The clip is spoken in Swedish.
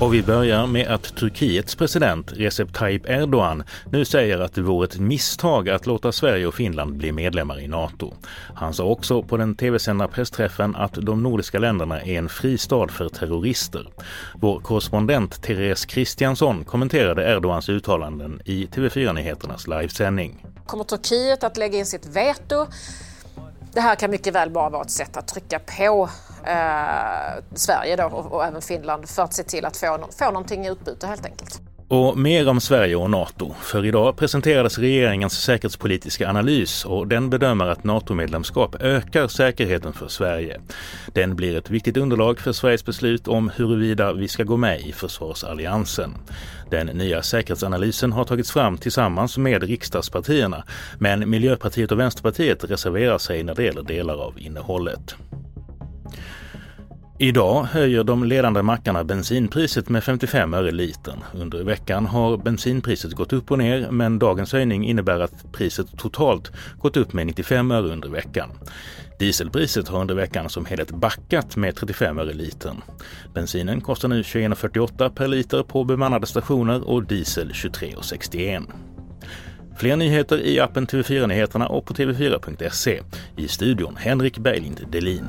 Och vi börjar med att Turkiets president Recep Tayyip Erdogan nu säger att det vore ett misstag att låta Sverige och Finland bli medlemmar i Nato. Han sa också på den tv-sända pressträffen att de nordiska länderna är en fristad för terrorister. Vår korrespondent Therese Kristiansson kommenterade Erdogans uttalanden i TV4-nyheternas livesändning. Kommer Turkiet att lägga in sitt veto? Det här kan mycket väl bara vara ett sätt att trycka på eh, Sverige då, och, och, även Finland för att se till att få, få någonting i utbyte helt enkelt. Och mer om Sverige och Nato. För idag presenterades regeringens säkerhetspolitiska analys och den bedömer att NATO-medlemskap ökar säkerheten för Sverige. Den blir ett viktigt underlag för Sveriges beslut om huruvida vi ska gå med i försvarsalliansen. Den nya säkerhetsanalysen har tagits fram tillsammans med riksdagspartierna men Miljöpartiet och Vänsterpartiet reserverar sig när det gäller delar av innehållet. Idag höjer de ledande mackarna bensinpriset med 55 öre litern. Under veckan har bensinpriset gått upp och ner men dagens höjning innebär att priset totalt gått upp med 95 öre under veckan. Dieselpriset har under veckan som helhet backat med 35 öre litern. Bensinen kostar nu 21,48 per liter på bemannade stationer och diesel 23,61. Fler nyheter i appen TV4 Nyheterna och på tv4.se. I studion Henrik Berglind Delin.